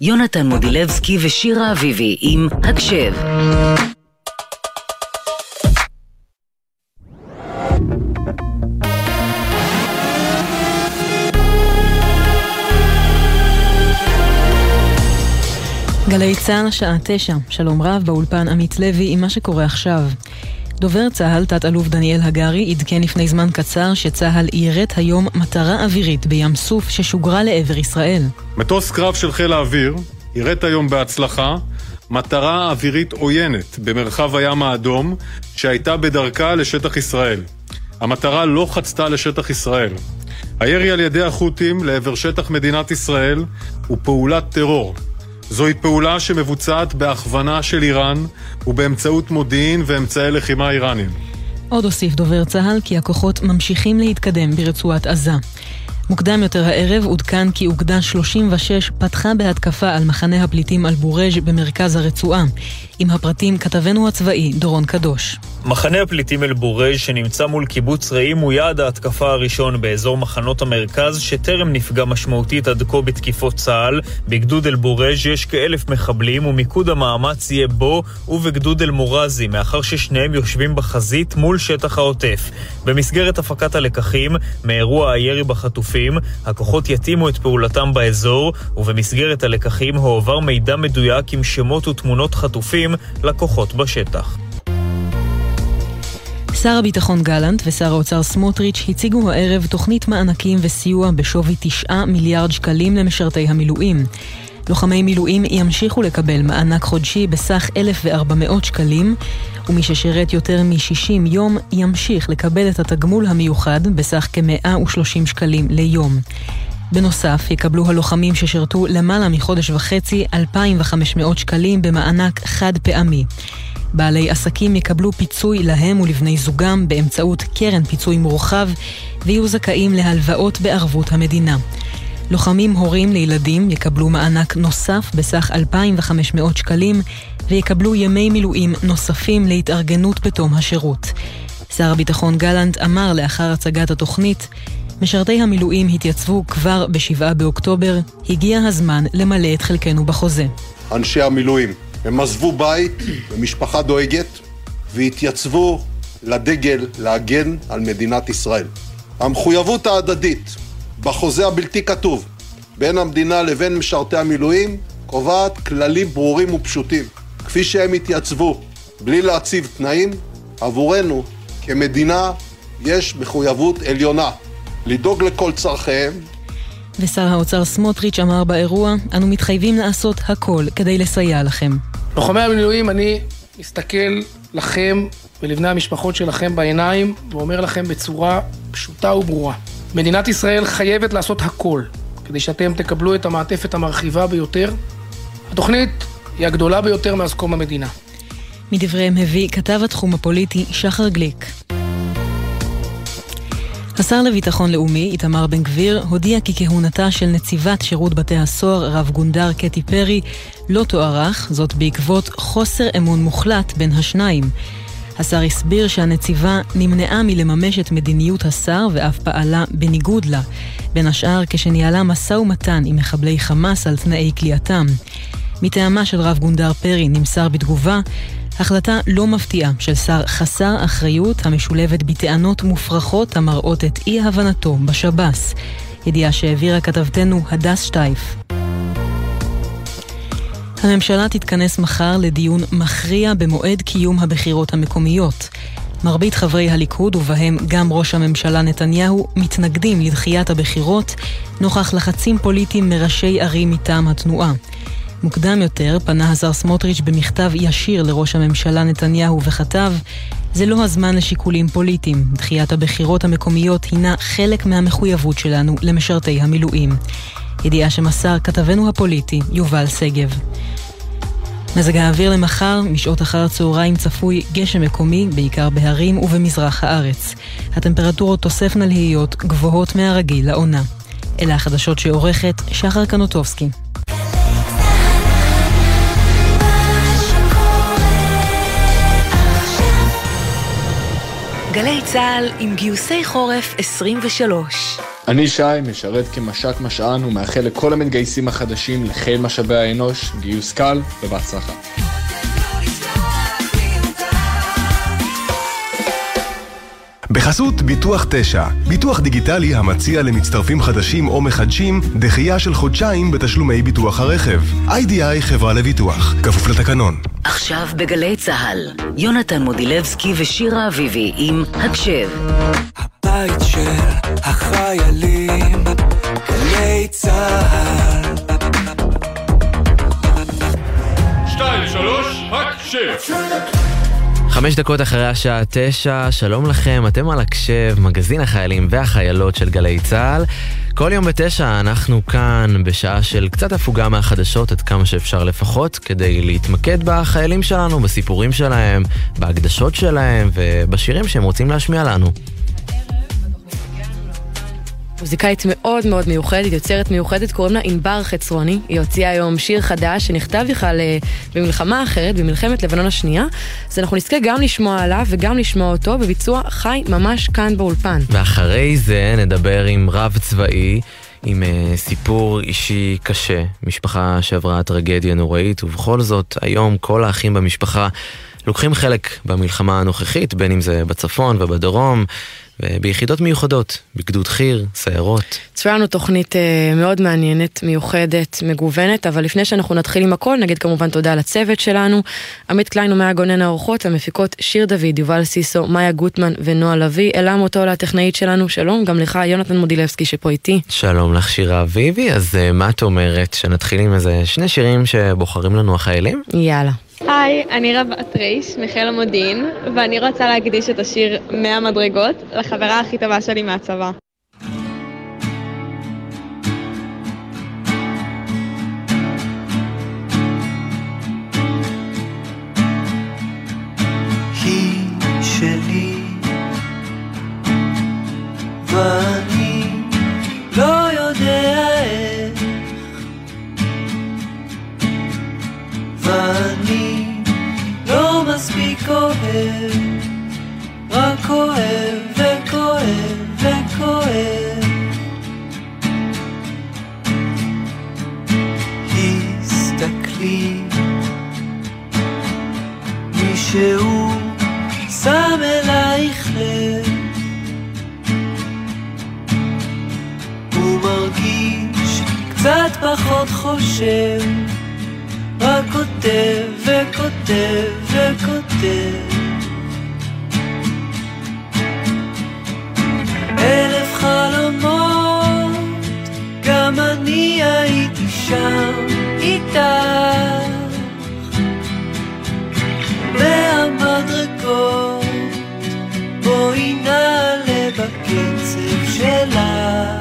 יונתן מודילבסקי ושירה אביבי עם הקשב. גלי צה"ל, שעה תשע. שלום רב, באולפן עמית לוי עם מה שקורה עכשיו. דובר צה"ל, תת-אלוף דניאל הגרי, עדכן לפני זמן קצר שצה"ל יירט היום מטרה אווירית בים סוף ששוגרה לעבר ישראל. מטוס קרב של חיל האוויר יירט היום בהצלחה מטרה אווירית עוינת במרחב הים האדום שהייתה בדרכה לשטח ישראל. המטרה לא חצתה לשטח ישראל. הירי על ידי החות'ים לעבר שטח מדינת ישראל הוא פעולת טרור. זוהי פעולה שמבוצעת בהכוונה של איראן ובאמצעות מודיעין ואמצעי לחימה איראנים. עוד הוסיף דובר צה"ל כי הכוחות ממשיכים להתקדם ברצועת עזה. מוקדם יותר הערב עודכן כי אוגדה 36 פתחה בהתקפה על מחנה הפליטים אל-בורג' במרכז הרצועה. עם הפרטים כתבנו הצבאי דורון קדוש. מחנה הפליטים אל-בורג' שנמצא מול קיבוץ רעים הוא יעד ההתקפה הראשון באזור מחנות המרכז שטרם נפגע משמעותית עד כה בתקיפות צה"ל. בגדוד אל-בורג' יש כאלף מחבלים ומיקוד המאמץ יהיה בו ובגדוד אל-מורזי מאחר ששניהם יושבים בחזית מול שטח העוטף. במסגרת הפקת הלקחים מאירוע הירי בחטופים, הכוחות יתאימו את פעולתם באזור ובמסגרת הלקחים הועבר מידע מדויק עם שמות ותמונות חטופים לכוחות בשטח. שר הביטחון גלנט ושר האוצר סמוטריץ' הציגו הערב תוכנית מענקים וסיוע בשווי 9 מיליארד שקלים למשרתי המילואים. לוחמי מילואים ימשיכו לקבל מענק חודשי בסך 1,400 שקלים, ומי ששירת יותר מ-60 יום ימשיך לקבל את התגמול המיוחד בסך כ-130 שקלים ליום. בנוסף, יקבלו הלוחמים ששירתו למעלה מחודש וחצי 2,500 שקלים במענק חד פעמי. בעלי עסקים יקבלו פיצוי להם ולבני זוגם באמצעות קרן פיצוי מורחב ויהיו זכאים להלוואות בערבות המדינה. לוחמים הורים לילדים יקבלו מענק נוסף בסך 2,500 שקלים ויקבלו ימי מילואים נוספים להתארגנות בתום השירות. שר הביטחון גלנט אמר לאחר הצגת התוכנית משרתי המילואים התייצבו כבר ב-7 באוקטובר, הגיע הזמן למלא את חלקנו בחוזה. אנשי המילואים, הם עזבו בית ומשפחה דואגת והתייצבו לדגל להגן על מדינת ישראל. המחויבות ההדדית בחוזה הבלתי כתוב בין המדינה לבין משרתי המילואים קובעת כללים ברורים ופשוטים. כפי שהם התייצבו בלי להציב תנאים, עבורנו כמדינה יש מחויבות עליונה לדאוג לכל צורכיהם. ושר האוצר סמוטריץ' אמר באירוע, אנו מתחייבים לעשות הכל כדי לסייע לכם. לוחמי המילואים, אני מסתכל לכם ולבני המשפחות שלכם בעיניים ואומר לכם בצורה פשוטה וברורה. מדינת ישראל חייבת לעשות הכל כדי שאתם תקבלו את המעטפת המרחיבה ביותר. התוכנית היא הגדולה ביותר מאז קום המדינה. מדבריהם הביא כתב התחום הפוליטי שחר גליק. השר לביטחון לאומי, איתמר בן גביר, הודיע כי כהונתה של נציבת שירות בתי הסוהר, רב גונדר קטי פרי, לא תוארך, זאת בעקבות חוסר אמון מוחלט בין השניים. השר הסביר שהנציבה נמנעה מלממש את מדיניות השר ואף פעלה בניגוד לה, בין השאר כשניהלה משא ומתן עם מחבלי חמאס על תנאי כליאתם. מטעמה של רב גונדר פרי נמסר בתגובה החלטה לא מפתיעה של שר חסר אחריות המשולבת בטענות מופרכות המראות את אי-הבנתו בשב"ס. ידיעה שהעבירה כתבתנו הדס שטייף. הממשלה תתכנס מחר לדיון מכריע במועד קיום הבחירות המקומיות. מרבית חברי הליכוד, ובהם גם ראש הממשלה נתניהו, מתנגדים לדחיית הבחירות, נוכח לחצים פוליטיים מראשי ערים מטעם התנועה. מוקדם יותר פנה השר סמוטריץ' במכתב ישיר לראש הממשלה נתניהו וכתב זה לא הזמן לשיקולים פוליטיים. דחיית הבחירות המקומיות הינה חלק מהמחויבות שלנו למשרתי המילואים. ידיעה שמסר כתבנו הפוליטי יובל שגב. מזג האוויר למחר, משעות אחר הצהריים צפוי גשם מקומי, בעיקר בהרים ובמזרח הארץ. הטמפרטורות תוספנה להיות גבוהות מהרגיל לעונה. אלה החדשות שעורכת שחר קנוטובסקי. גלי צה"ל עם גיוסי חורף 23 אני שי, משרת כמש"ק משען ומאחל לכל המתגייסים החדשים לחיל משאבי האנוש, גיוס קל ובהצלחה. בחסות ביטוח 9, ביטוח דיגיטלי המציע למצטרפים חדשים או מחדשים דחייה של חודשיים בתשלומי ביטוח הרכב. איי-די-איי חברה לביטוח, כפוף לתקנון. עכשיו בגלי צה"ל, יונתן מודילבסקי ושירה אביבי עם הקשב. הבית של החיילים, גלי צה"ל. שתיים, שלוש, הקשב! חמש דקות אחרי השעה תשע, שלום לכם, אתם על הקשב, מגזין החיילים והחיילות של גלי צה"ל. כל יום בתשע אנחנו כאן בשעה של קצת הפוגה מהחדשות, עד כמה שאפשר לפחות, כדי להתמקד בחיילים שלנו, בסיפורים שלהם, בהקדשות שלהם ובשירים שהם רוצים להשמיע לנו. מוזיקאית מאוד מאוד מיוחדת, יוצרת מיוחדת, קוראים לה ענבר חצרוני. היא הוציאה היום שיר חדש שנכתב בכלל אה, במלחמה אחרת, במלחמת לבנון השנייה. אז אנחנו נזכה גם לשמוע עליו וגם לשמוע אותו בביצוע חי ממש כאן באולפן. ואחרי זה נדבר עם רב צבאי. עם uh, סיפור אישי קשה, משפחה שעברה טרגדיה נוראית, ובכל זאת, היום כל האחים במשפחה לוקחים חלק במלחמה הנוכחית, בין אם זה בצפון ובדרום, וביחידות מיוחדות, בגדוד חי"ר, סיירות. צפויה לנו תוכנית uh, מאוד מעניינת, מיוחדת, מגוונת, אבל לפני שאנחנו נתחיל עם הכל, נגיד כמובן תודה לצוות שלנו, עמית קליין ומאיה גונן האורחות, המפיקות שיר דוד, יובל סיסו, מאיה גוטמן ונועה לביא, אלה מוטולה הטכנאית שלנו, שלום, גם לך יונתן מודילבסקי שפה איתי. שלום לך שירה אביבי, אז uh, מה את אומרת, שנתחיל עם איזה שני שירים שבוחרים לנו החיילים? יאללה. היי, אני רבת ריש מחיל המודיעין, ואני רוצה להקדיש את השיר 100 מדרגות לחברה הכי טובה שלי מהצבא. היא שלי, אוהב, רק אוהב וכואב וכואב. הסתכלי, מישהו שם אלייך לב הוא מרגיש קצת פחות חושב רק כותב וכותב וכותב אלף חלומות גם אני הייתי שם איתך. והמדרגות בואי נעלה בקצב שלך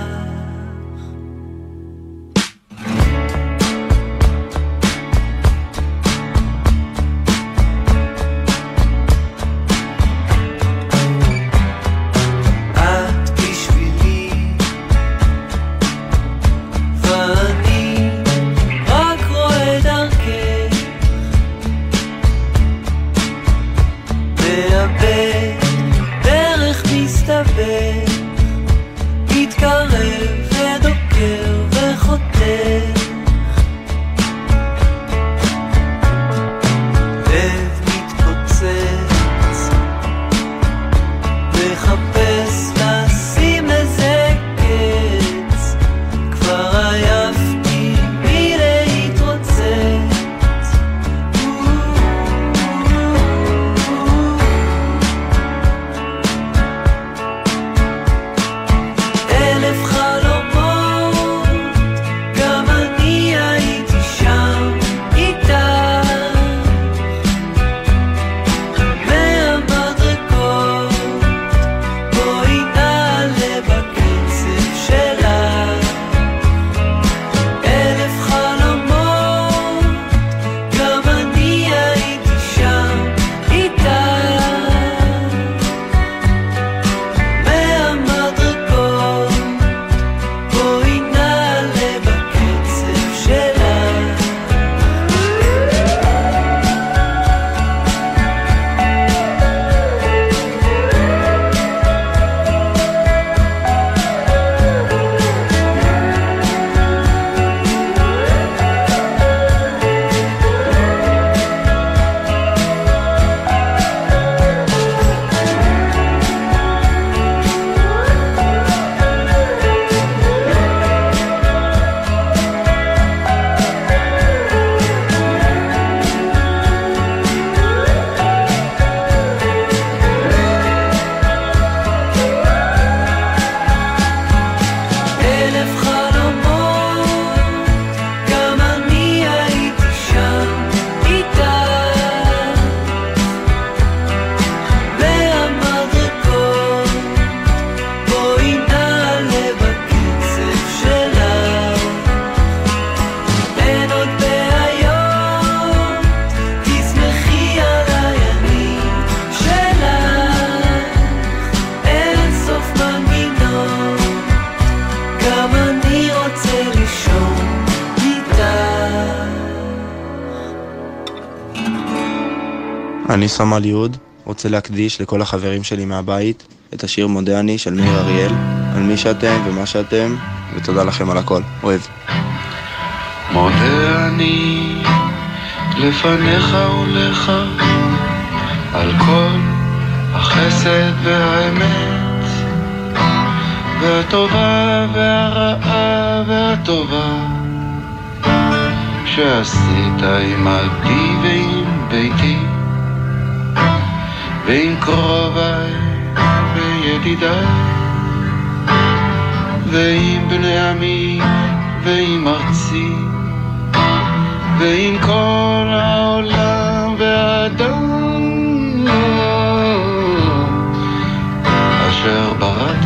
סמל יהוד, רוצה להקדיש לכל החברים שלי מהבית את השיר מודה אני של מאיר אריאל, על מי שאתם ומה שאתם, ותודה לכם על הכל. אוהב. מודה אני לפניך ולך על כל החסד והאמת והטובה והרעה והטובה שעשית עמדי ועם ביתי ועם קרוביי וידידיי ועם בני עמי ועם ארצי ועם כל העולם והאדם אשר בראת.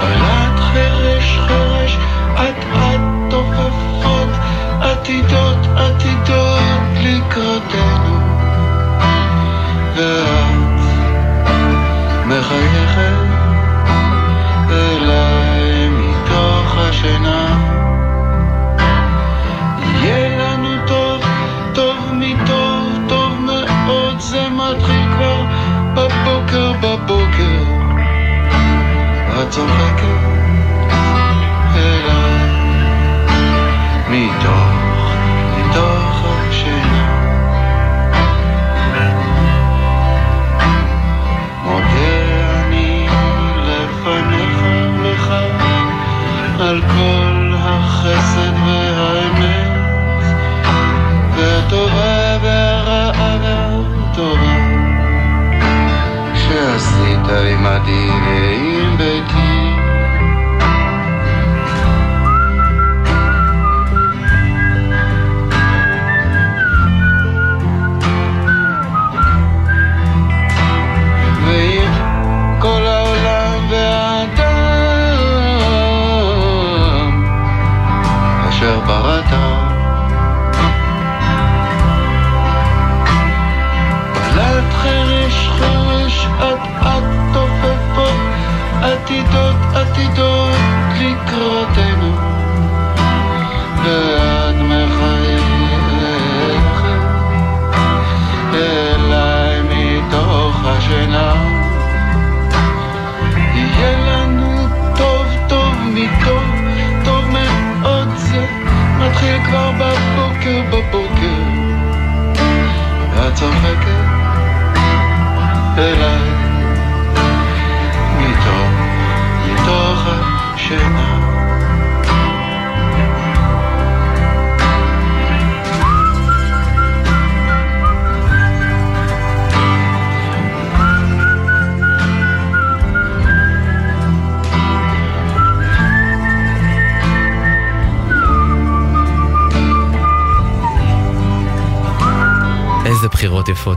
בלט חרש חרש אט אט תופפות עתידות לקראתנו ואת מחייכת אליי מתוך השינה. יהיה לנו טוב, טוב מטוב, טוב מאוד זה מתחיל כבר בבוקר בבוקר. את צוחקת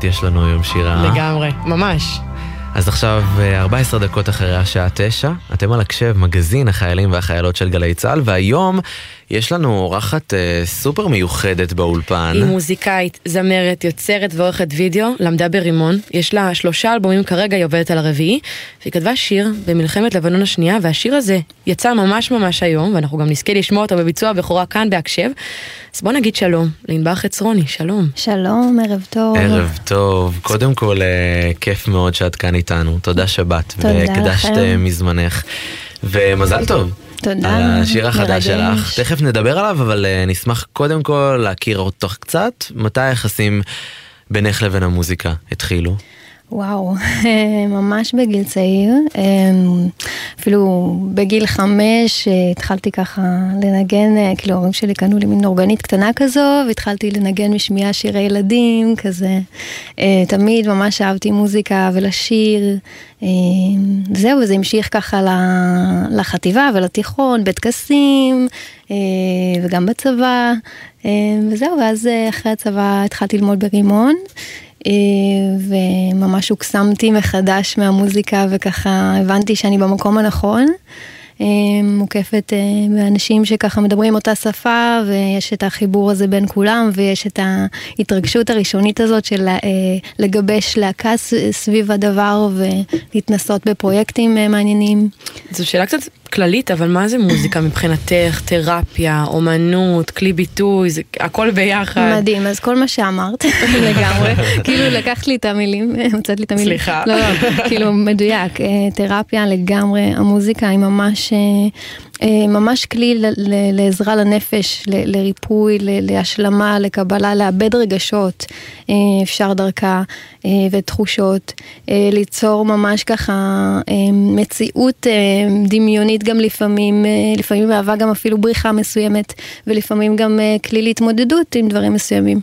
יש לנו היום, שירה. לגמרי, ממש. אז עכשיו, אה, 14 דקות אחרי השעה 9, אתם על הקשב, מגזין החיילים והחיילות של גלי צה"ל, והיום יש לנו אורחת אה, סופר מיוחדת באולפן. היא מוזיקאית, זמרת, יוצרת ועורכת וידאו, למדה ברימון. יש לה שלושה אלבומים כרגע, היא עובדת על הרביעי. והיא כתבה שיר במלחמת לבנון השנייה, והשיר הזה יצא ממש ממש היום, ואנחנו גם נזכה לשמוע אותו בביצוע הבכורה כאן בהקשב. אז בוא נגיד שלום לענבר חצרוני, שלום. שלום, ערב טוב. ערב טוב. קודם כל, אה, כיף מאוד שאת כאן איתנו. תודה שבאת. תודה והקדשת לכם. אה, מזמנך. ומזל טוב. תודה. על השיר החדש מרגש. שלך. תכף נדבר עליו, אבל אה, נשמח קודם כל להכיר אותך קצת. מתי היחסים בינך לבין המוזיקה התחילו? וואו, ממש בגיל צעיר, אמ, אפילו בגיל חמש אה, התחלתי ככה לנגן, אה, כאילו ההורים שלי קנו לי מין אורגנית קטנה כזו, והתחלתי לנגן משמיעה שירי ילדים, כזה. אה, תמיד ממש אהבתי מוזיקה ולשיר. אה, זהו, וזה המשיך ככה לחטיבה ולתיכון, בטקסים, וגם בצבא, אה, וזהו, ואז אחרי הצבא התחלתי ללמוד ברימון. אה, וממש הוקסמתי מחדש מהמוזיקה וככה הבנתי שאני במקום הנכון. אה, מוקפת אה, באנשים שככה מדברים אותה שפה ויש את החיבור הזה בין כולם ויש את ההתרגשות הראשונית הזאת של לגבש להקה סביב הדבר ולהתנסות בפרויקטים מעניינים. זו שאלה קצת כללית, אבל מה זה מוזיקה מבחינתך? תרפיה, אומנות, כלי ביטוי, זה הכל ביחד. מדהים, אז כל מה שאמרת לגמרי, כאילו לקחת לי את המילים, הוצאת לי את המילים. סליחה. לא, לא, כאילו מדויק, אה, תרפיה לגמרי, המוזיקה היא ממש, אה, אה, ממש כלי לעזרה לנפש, לריפוי, להשלמה, לקבלה, לאבד רגשות, אה, אפשר דרכה, אה, ותחושות, אה, ליצור ממש ככה אה, מציאות אה, דמיונית גם לפעמים, אה, לפעמים מהווה גם אפילו בריחה מסוימת, ולפעמים גם אה, כלי להתמודדות עם דברים מסוימים.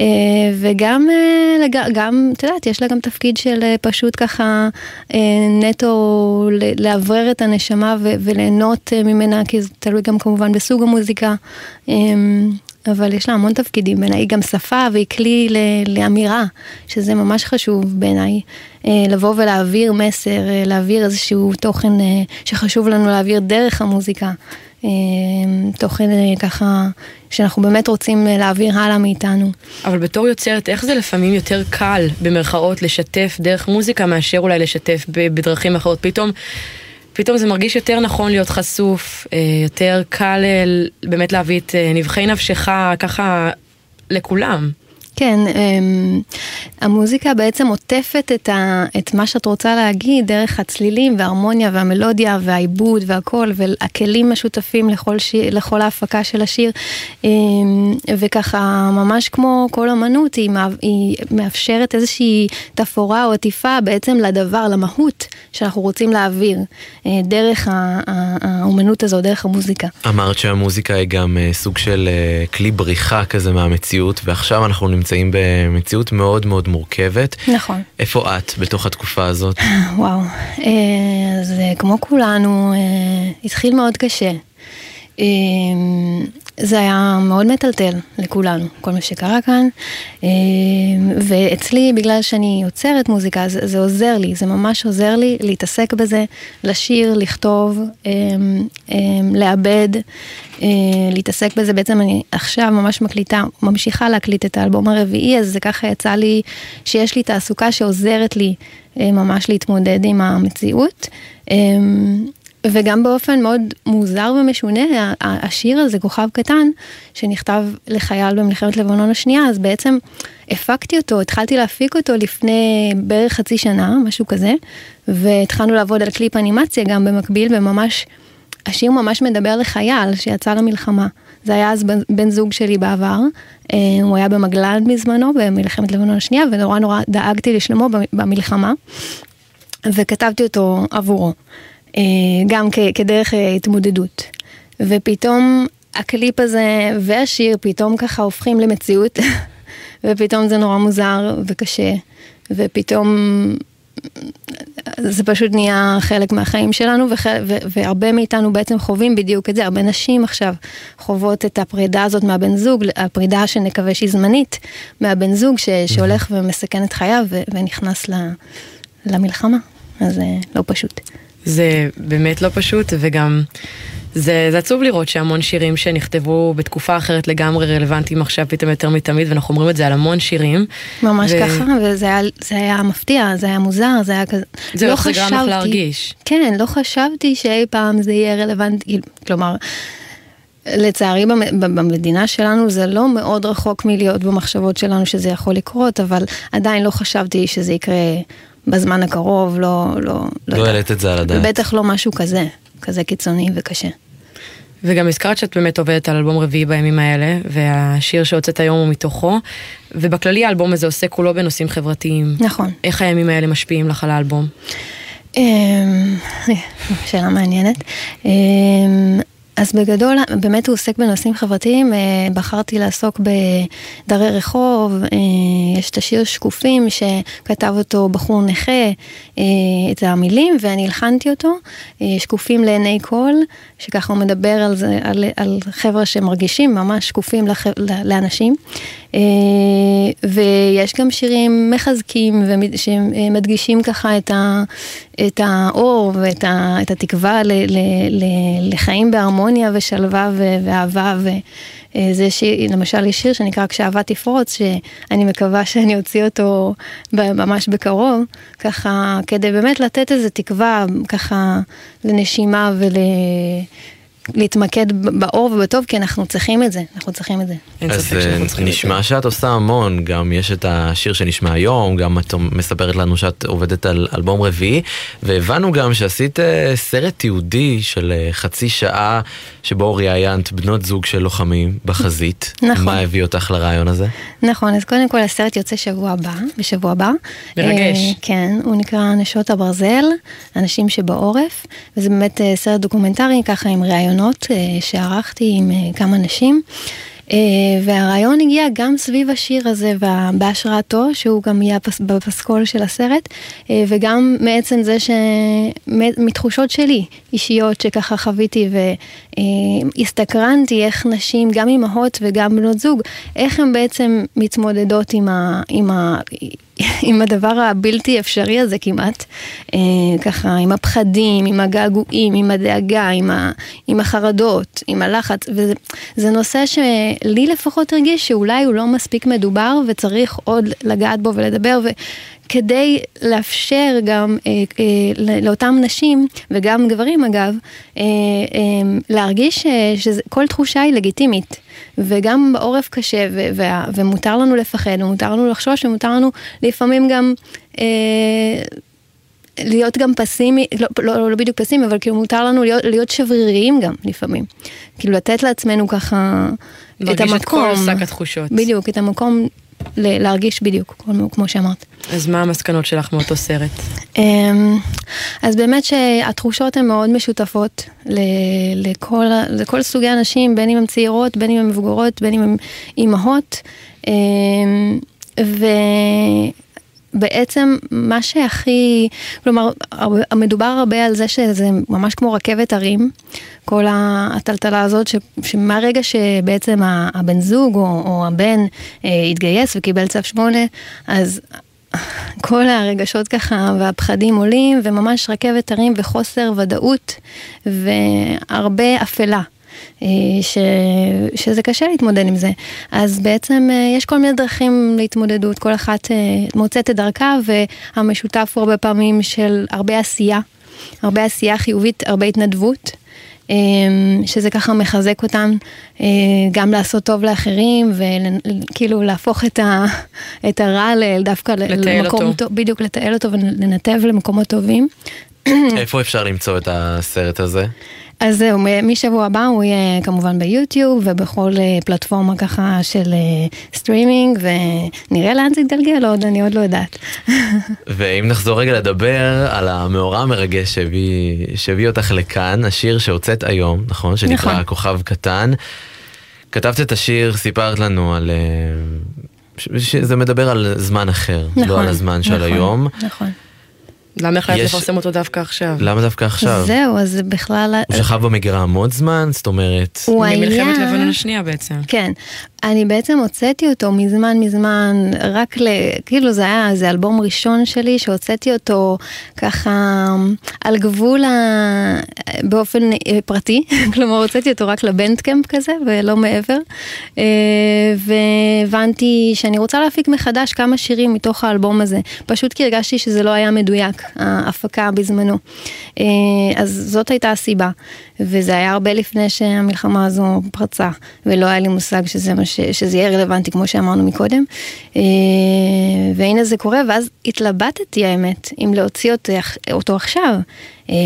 אה, וגם, אה, גם, את יודעת, יש לה גם תפקיד של אה, פשוט ככה נטו לאוורר את הנשמה וליהנות ממנה, כי זה תלוי גם כמובן בסוג המוזיקה. אבל יש לה המון תפקידים בעיניי, היא גם שפה והיא כלי לאמירה, שזה ממש חשוב בעיניי, לבוא ולהעביר מסר, להעביר איזשהו תוכן שחשוב לנו להעביר דרך המוזיקה, אה, תוכן אה, ככה שאנחנו באמת רוצים אה, להעביר הלאה מאיתנו. אבל בתור יוצרת, איך זה לפעמים יותר קל, במרכאות, לשתף דרך מוזיקה, מאשר אולי לשתף בדרכים אחרות? פתאום... פתאום זה מרגיש יותר נכון להיות חשוף, אה, יותר קל באמת להביא את נבחי נפשך ככה לכולם. כן, אמ, המוזיקה בעצם עוטפת את, ה, את מה שאת רוצה להגיד דרך הצלילים וההרמוניה והמלודיה והעיבוד והכל והכלים משותפים לכל, שיר, לכל ההפקה של השיר אמ, וככה ממש כמו כל אמנות היא, היא מאפשרת איזושהי תפאורה או עטיפה בעצם לדבר, למהות שאנחנו רוצים להעביר אה, דרך האומנות הזו, דרך המוזיקה. אמרת שהמוזיקה היא גם אה, סוג של אה, כלי בריחה כזה מהמציאות, ועכשיו אנחנו נמצאים במציאות מאוד מאוד מורכבת. נכון. איפה את בתוך התקופה הזאת? וואו, אה, אז אה, כמו כולנו, אה, התחיל מאוד קשה. אה, זה היה מאוד מטלטל לכולנו, כל מה שקרה כאן. אה, ואצלי, בגלל שאני יוצרת מוזיקה, זה, זה עוזר לי, זה ממש עוזר לי להתעסק בזה, לשיר, לכתוב, אה, לעבד, אה, להתעסק בזה. בעצם אני עכשיו ממש מקליטה, ממשיכה להקליט את האלבום הרביעי, אז זה ככה יצא לי שיש לי תעסוקה שעוזרת לי אה, ממש להתמודד עם המציאות. וגם באופן מאוד מוזר ומשונה, השיר הזה, כוכב קטן, שנכתב לחייל במלחמת לבנון השנייה, אז בעצם הפקתי אותו, התחלתי להפיק אותו לפני בערך חצי שנה, משהו כזה, והתחלנו לעבוד על קליפ אנימציה גם במקביל, וממש, השיר ממש מדבר לחייל שיצא למלחמה. זה היה אז בן, בן זוג שלי בעבר, אה, הוא היה במגלן בזמנו, במלחמת לבנון השנייה, ונורא נורא דאגתי לשלמו במלחמה, וכתבתי אותו עבורו. אה, גם כדרך אה, התמודדות. ופתאום הקליפ הזה והשיר פתאום ככה הופכים למציאות, ופתאום זה נורא מוזר וקשה, ופתאום זה פשוט נהיה חלק מהחיים שלנו, וח... ו... והרבה מאיתנו בעצם חווים בדיוק את זה, הרבה נשים עכשיו חוות את הפרידה הזאת מהבן זוג, הפרידה שנקווה שהיא זמנית, מהבן זוג ש... שהולך ומסכן את חייו ו... ונכנס ל... למלחמה, אז זה לא פשוט. זה באמת לא פשוט, וגם זה, זה עצוב לראות שהמון שירים שנכתבו בתקופה אחרת לגמרי רלוונטיים עכשיו פתאום יותר מתמיד, ואנחנו אומרים את זה על המון שירים. ממש ו- ככה, וזה היה, זה היה מפתיע, זה היה מוזר, זה היה כזה... זהו, לא איך זה גרם לך להרגיש. כן, לא חשבתי שאי פעם זה יהיה רלוונטי, כלומר... לצערי במ- במדינה שלנו זה לא מאוד רחוק מלהיות במחשבות שלנו שזה יכול לקרות, אבל עדיין לא חשבתי שזה יקרה בזמן הקרוב, לא... לא, לא העלית את זה על הדעת. בטח לא משהו כזה, כזה קיצוני וקשה. וגם הזכרת שאת באמת עובדת על אלבום רביעי בימים האלה, והשיר שהוצאת היום הוא מתוכו, ובכללי האלבום הזה עוסק כולו בנושאים חברתיים. נכון. איך הימים האלה משפיעים לך על האלבום? אמ, שאלה מעניינת. אז בגדול, באמת הוא עוסק בנושאים חברתיים, אה, בחרתי לעסוק בדרי רחוב, אה, יש את השיר שקופים שכתב אותו בחור נכה, אה, את המילים, ואני הלחנתי אותו, שקופים לעיני כל, שככה הוא מדבר על זה, על, על חבר'ה שמרגישים ממש שקופים לח, לאנשים. אה, ויש גם שירים מחזקים שמדגישים ככה את, ה, את האור ואת ה, את התקווה ל, ל, ל, לחיים בהרמוניה ושלווה ו, ואהבה. ו, אה, זה שיר, למשל יש שיר שנקרא כשאהבה תפרוץ, שאני מקווה שאני אוציא אותו ממש בקרוב, ככה כדי באמת לתת איזה תקווה ככה לנשימה ול... להתמקד באור ובטוב, כי אנחנו צריכים את זה, אנחנו צריכים את זה. אז אה, נשמע שאת עושה המון, גם יש את השיר שנשמע היום, גם את מספרת לנו שאת עובדת על אלבום רביעי, והבנו גם שעשית אה, סרט תיעודי של אה, חצי שעה, שבו ראיינת בנות זוג של לוחמים בחזית. נכון. מה הביא אותך לרעיון הזה? נכון, אז קודם כל הסרט יוצא שבוע הבא, בשבוע הבא. מרגש. כן, הוא נקרא נשות הברזל, אנשים שבעורף, וזה באמת סרט דוקומנטרי, ככה עם ראיונות אה, שערכתי עם אה, כמה נשים. אה, והרעיון הגיע גם סביב השיר הזה בהשראתו, שהוא גם יהיה בפסקול של הסרט, וגם מעצם זה ש... מתחושות שלי, אישיות שככה חוויתי והסתקרנתי איך נשים, גם אימהות וגם בנות זוג, איך הן בעצם מתמודדות עם, ה... עם, ה... עם הדבר הבלתי אפשרי הזה כמעט, אה, ככה עם הפחדים, עם הגעגועים, עם הדאגה, עם, ה, עם החרדות, עם הלחץ, וזה זה נושא שלי לפחות הרגיש שאולי הוא לא מספיק מדובר וצריך עוד לגעת בו ולדבר, וכדי לאפשר גם אה, אה, לאותם נשים, וגם גברים אגב, אה, אה, להרגיש אה, שכל תחושה היא לגיטימית. וגם בעורף קשה, ו- וה- ומותר לנו לפחד, ומותר לנו לחשוש, ומותר לנו לפעמים גם אה, להיות גם פסימי, לא, לא, לא בדיוק פסימי, אבל כאילו מותר לנו להיות, להיות שבריריים גם לפעמים. כאילו לתת לעצמנו ככה את להרגיש המקום. את כל שק התחושות. בדיוק, את המקום להרגיש בדיוק, כמו, כמו שאמרת. אז מה המסקנות שלך מאותו סרט? אמ, אז באמת שהתחושות הן מאוד משותפות לכל, לכל סוגי אנשים, בין אם הן צעירות, בין אם הן מבוגרות, בין אם הן אימהות. אמ, ובעצם מה שהכי, כלומר, מדובר הרבה על זה שזה ממש כמו רכבת הרים, כל הטלטלה הזאת, ש- שמהרגע שבעצם הבן זוג או, או הבן אה, התגייס וקיבל צו 8, אז כל הרגשות ככה והפחדים עולים, וממש רכבת הרים וחוסר ודאות, והרבה אפלה. אה, ש... שזה קשה להתמודד עם זה. אז בעצם אה, יש כל מיני דרכים להתמודדות, כל אחת אה, מוצאת את דרכה, והמשותף הוא הרבה פעמים של הרבה עשייה, הרבה עשייה חיובית, הרבה התנדבות. שזה ככה מחזק אותם גם לעשות טוב לאחרים וכאילו להפוך את, ה, את הרע ל- דווקא למקום אותו. טוב, בדיוק לתעל אותו ולנתב למקומות טובים. איפה אפשר למצוא את הסרט הזה? אז זהו, משבוע הבא הוא יהיה כמובן ביוטיוב ובכל אה, פלטפורמה ככה של אה, סטרימינג ונראה לאן זה יתגלגל עוד, אני עוד לא יודעת. ואם נחזור רגע לדבר על המאורע המרגש שהביא, אותך לכאן, השיר שהוצאת היום, נכון? שנקרא נכון. כוכב קטן. כתבת את השיר, סיפרת לנו על... אה, שזה מדבר על זמן אחר, לא על הזמן של נכון, היום. נכון. למה החלטת יש- לפרסם אותו דווקא עכשיו? למה דווקא עכשיו? זהו, אז זה בכלל... הוא שכב במגירה המון זמן, זאת אומרת... הוא היה... ממלחמת לבנון השנייה בעצם. כן. אני בעצם הוצאתי אותו מזמן מזמן, רק ל... כאילו זה היה, זה אלבום ראשון שלי שהוצאתי אותו ככה על גבול ה... באופן פרטי, כלומר הוצאתי אותו רק לבנדקאמפ כזה ולא מעבר. אה, והבנתי שאני רוצה להפיק מחדש כמה שירים מתוך האלבום הזה, פשוט כי הרגשתי שזה לא היה מדויק, ההפקה בזמנו. אה, אז זאת הייתה הסיבה, וזה היה הרבה לפני שהמלחמה הזו פרצה, ולא היה לי מושג שזה, מה ש... שזה יהיה רלוונטי כמו שאמרנו מקודם. אה, והנה זה קורה, ואז התלבטתי האמת, אם להוציא אותו, עכשיו. אה,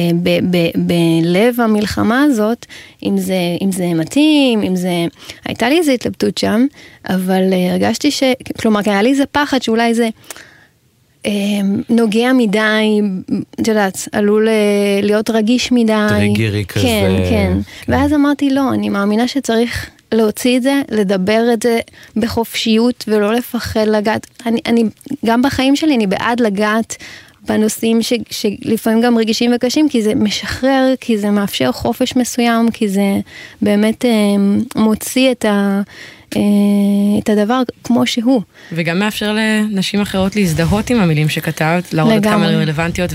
בלב המלחמה הזאת, אם זה, אם זה מתאים, אם זה... הייתה לי איזו התלבטות שם, אבל אה, הרגשתי ש... כלומר, היה לי איזה פחד שאולי זה... אה, נוגע מדי, את יודעת, עלול אה, להיות רגיש מדי. טריגרי כזה. כן, כן. ואז אמרתי, לא, אני מאמינה שצריך להוציא את זה, לדבר את זה בחופשיות ולא לפחד לגעת. אני, אני, גם בחיים שלי אני בעד לגעת בנושאים ש, שלפעמים גם רגישים וקשים, כי זה משחרר, כי זה מאפשר חופש מסוים, כי זה באמת אה, מוציא את ה... אה, את הדבר כמו שהוא. וגם מאפשר לנשים אחרות להזדהות עם המילים שכתבת, להראות עד כמה הן רלוונטיות,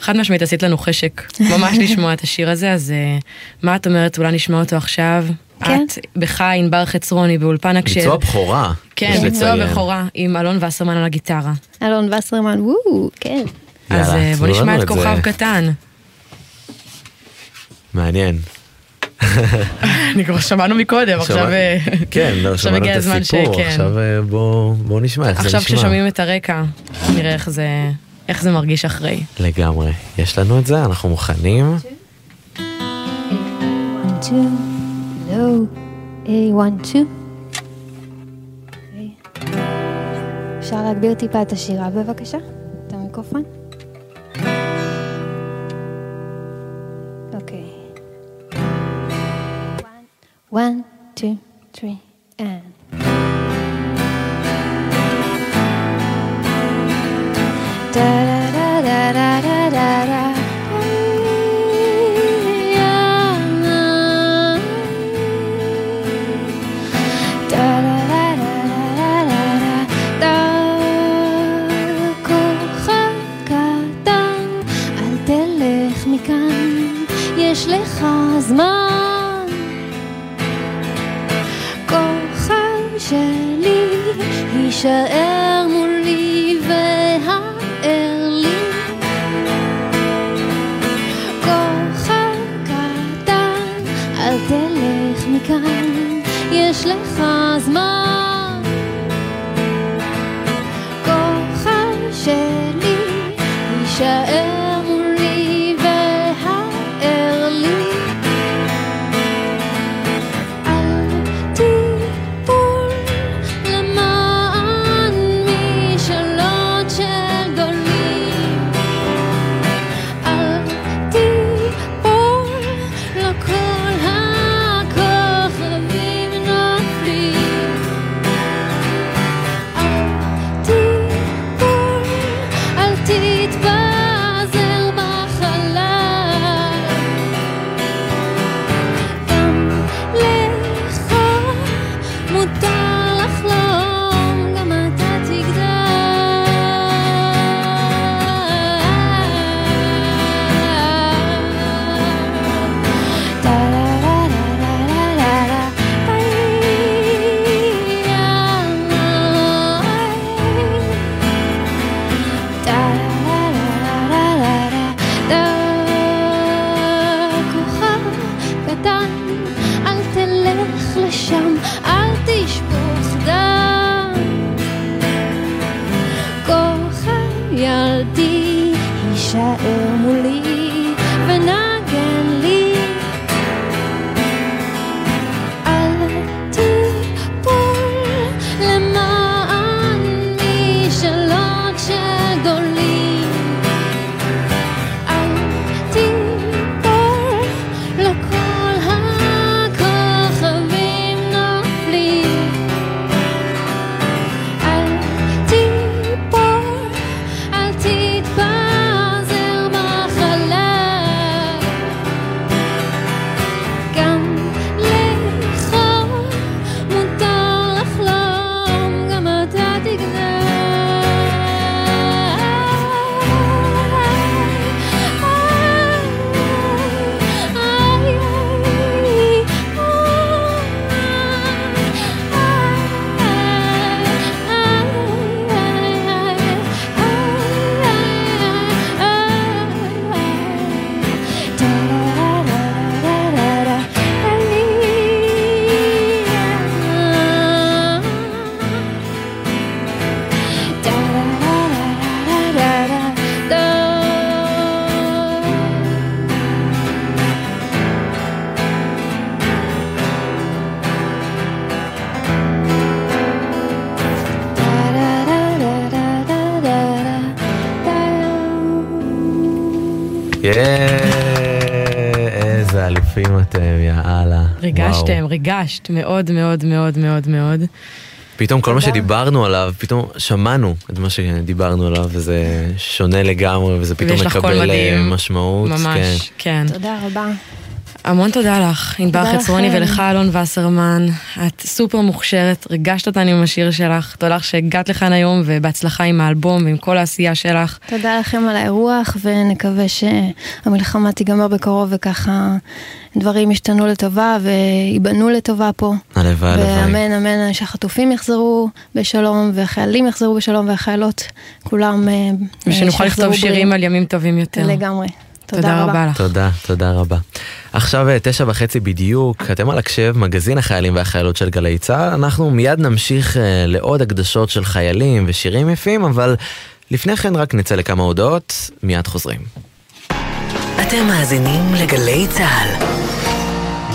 וחד משמעית עשית לנו חשק ממש לשמוע את השיר הזה, אז אה, מה את אומרת, אולי נשמע אותו עכשיו? כן. את בך ענבר חצרוני באולפן הקשב. ביצוע בכורה. כן, ביצוע. בכורה עם אלון וסרמן על הגיטרה. אלון וסרמן, וואו, כן. אז יאללה, אה, בוא נשמע את. כוכב קטן. מעניין. אני כבר שמענו מקודם, עכשיו... שמע- אה, כן, לא, עכשיו שמענו הגיע את הזמן הסיפור. עכשיו אה, בוא בוא נשמע איך זה נשמע. עכשיו כששומעים את הרקע, נראה איך זה, איך זה מרגיש אחרי. לגמרי. יש לנו את זה, אנחנו מוכנים. one, two, low, A, one, two. אפשר להגביר טיפה את השירה בבקשה? את המיקרופון? Oui. איזה אלופים אתם, יאללה. ריגשתם, וואו. ריגשת מאוד מאוד מאוד מאוד מאוד. פתאום כל מה שדיברנו עליו, פתאום שמענו את מה שדיברנו עליו, וזה שונה לגמרי, וזה פתאום מקבל אה. משמעות. ממש, כן. תודה רבה. המון תודה לך, ענבר חצרוני. ולך אלון וסרמן. את סופר מוכשרת, ריגשת אותנו עם השיר שלך. תודה לך שהגעת לכאן היום ובהצלחה עם האלבום ועם כל העשייה שלך. תודה לכם על האירוח, ונקווה שהמלחמה תיגמר בקרוב וככה דברים ישתנו לטובה וייבנו לטובה פה. הלוואי, הלוואי. ואמן אמן שהחטופים יחזרו בשלום, והחיילים יחזרו בשלום, והחיילות, כולם אה, ושנוכל לכתוב שירים. על ימים טובים יותר. לגמרי. תודה רבה לך. תודה, תודה רבה. עכשיו אה, תשע וחצי בדיוק, אתם על הקשב, מגזין החיילים והחיילות של גלי צה"ל. אנחנו מיד נמשיך אה, לעוד הקדשות של חיילים ושירים יפים, אבל לפני כן רק נצא לכמה הודעות, מיד חוזרים. אתם מאזינים לגלי צה"ל.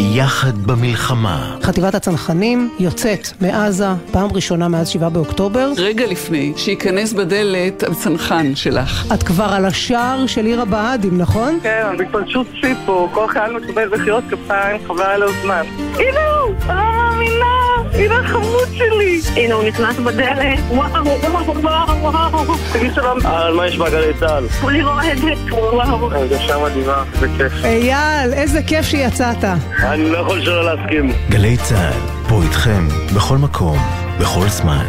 יחד במלחמה. חטיבת הצנחנים יוצאת מעזה פעם ראשונה מאז 7 באוקטובר. רגע לפני שייכנס בדלת הצנחן שלך. את כבר על השער של עיר הבה"דים, נכון? כן, בהתפלשות שיא פה, כל חייל מקבל מחיאות כפיים, חבל על הזמן. הנה הוא! לא מאמינה! הנה החמוד שלי! הנה הוא נכנס בדלת, וואו, וואו, וואו, וואו! תגיד שלום. על מה יש בגלי צה"ל? כולי רועדת, וואו. הרגשה מדהימה, זה כיף. אייל, איזה כיף שיצאת. אני לא יכול שלא להסכים. גלי צה"ל, פה איתכם, בכל מקום, בכל זמן.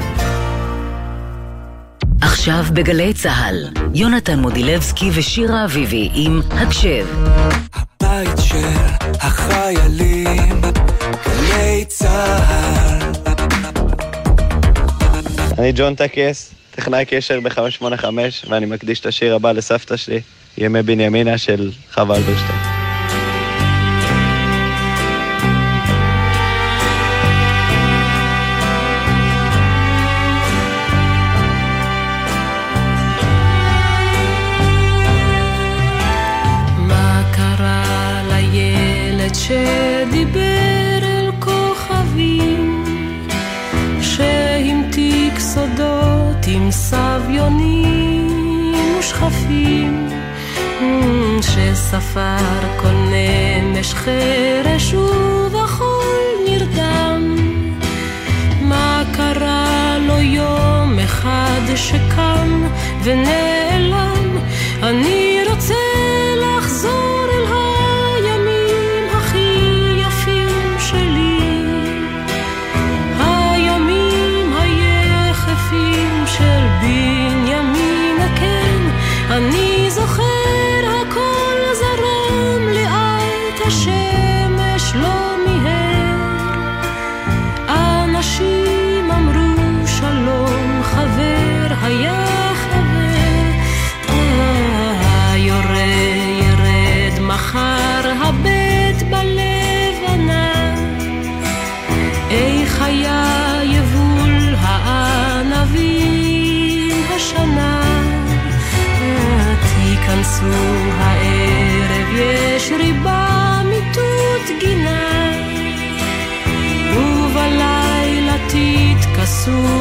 עכשיו בגלי צה"ל, יונתן מודילבסקי ושירה אביבי עם הקשב. בית של החיילים, גלי צה"ל. אני ג'ון טקס, טכנאי קשר ב-585, ואני מקדיש את השיר הבא לסבתא שלי, ימי בנימינה של חווה אלברשטיין. שספר כל נמש חרש ובחול נרדם? מה קרה לו יום אחד שקם ונעלם? אני Jesus.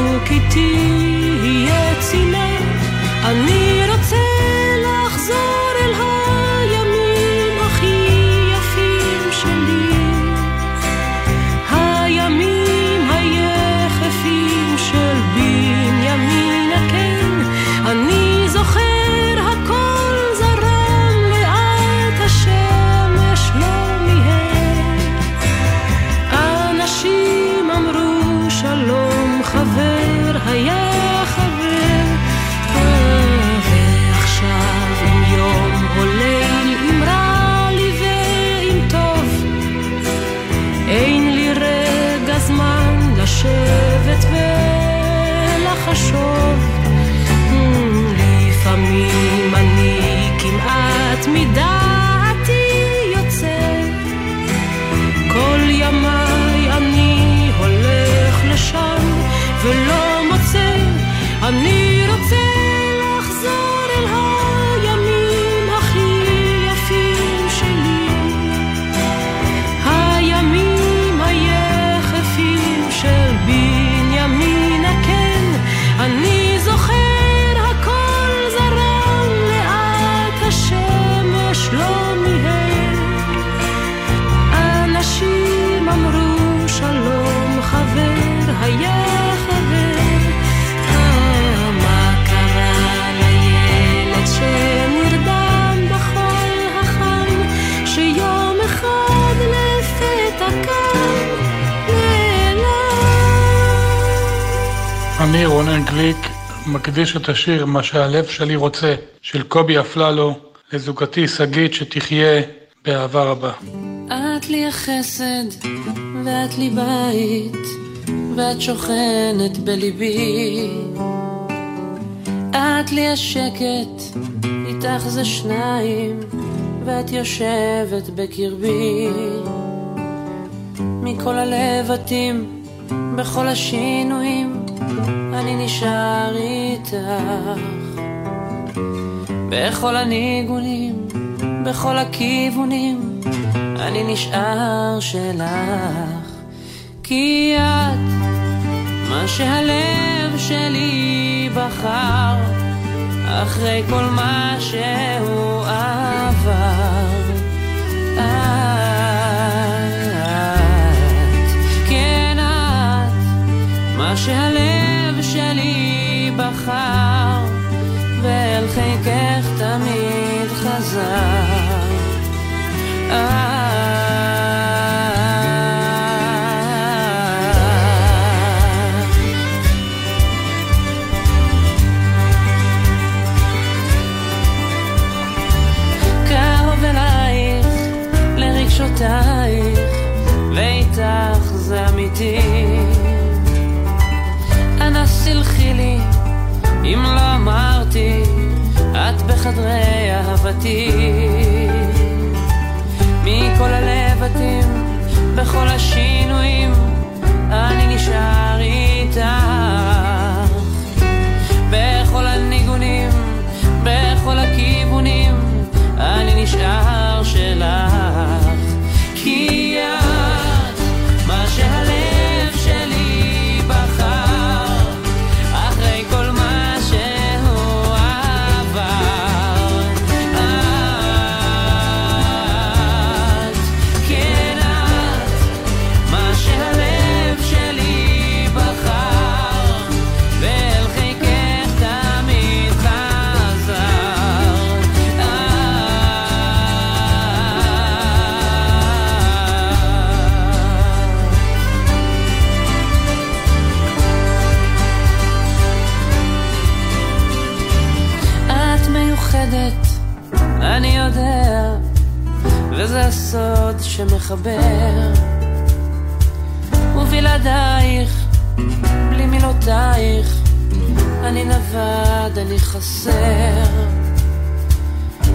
גליק, מקדיש את השיר "מה שהלב שלי רוצה" של קובי אפללו לזוגתי שגית שתחיה באהבה רבה. את לי החסד, ואת לי בית, ואת שוכנת בליבי. את לי השקט, איתך זה שניים, ואת יושבת בקרבי. מכל הלבטים, בכל השינויים, אני נשאר איתך. בכל הניגונים, בכל הכיוונים, אני נשאר שלך. כי את מה שהלב שלי בחר, אחרי כל מה שהוא עבר. את, מה שהלב שלי בחר, ואל חיקך תמיד חזר. אם לא אמרתי, את בחדרי אהבתי. מכל הלבטים, בכל השינויים, אני נשאר איתך. בכל הניגונים, בכל הכיוונים, אני נשאר שלך. שמחבר. ובלעדייך, בלי מילותייך, אני נווד, אני חסר.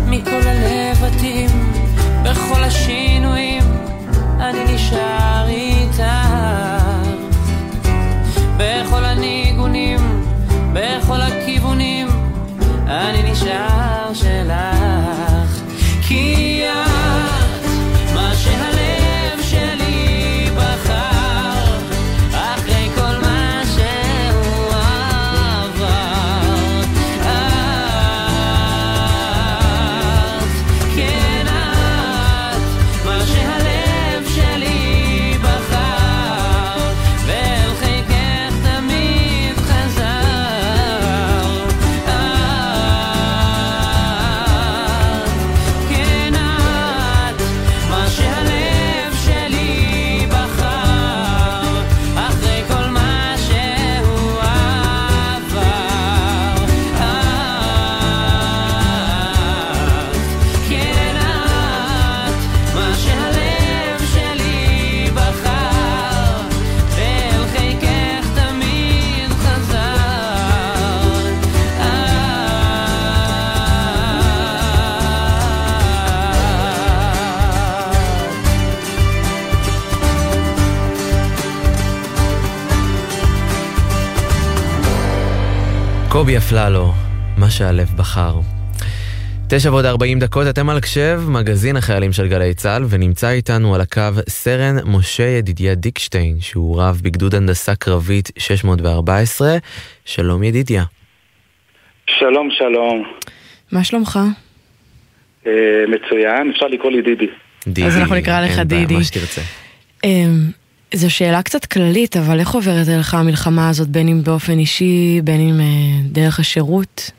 מכל הלבטים, בכל השינויים, אני נשאר איתך. בכל הניגונים, בכל הכיוונים, אני נשאר שלך. אפללו, מה שהלב בחר. תשע ועוד ארבעים דקות, אתם על הקשב, מגזין החיילים של גלי צה"ל, ונמצא איתנו על הקו סרן משה ידידיה דיקשטיין, שהוא רב בגדוד הנדסה קרבית 614. שלום ידידיה. שלום, שלום. מה שלומך? אה, מצוין, אפשר לקרוא לי דידי. דידי. אז אנחנו נקרא לך אין בעיה, דידי. מה שתרצה. זו שאלה קצת כללית, אבל איך עוברת עליך המלחמה הזאת, בין אם באופן אישי, בין אם אה, דרך השירות?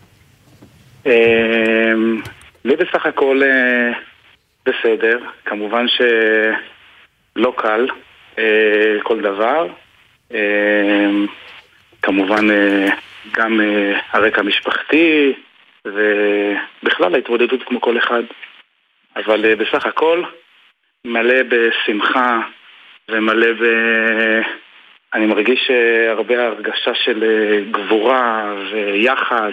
אה, לי בסך הכל אה, בסדר, כמובן שלא קל אה, כל דבר. אה, כמובן אה, גם אה, הרקע המשפחתי ובכלל ההתמודדות כמו כל אחד. אבל אה, בסך הכל מלא בשמחה ומלא ב... אני מרגיש אה, הרבה הרגשה של אה, גבורה ויחד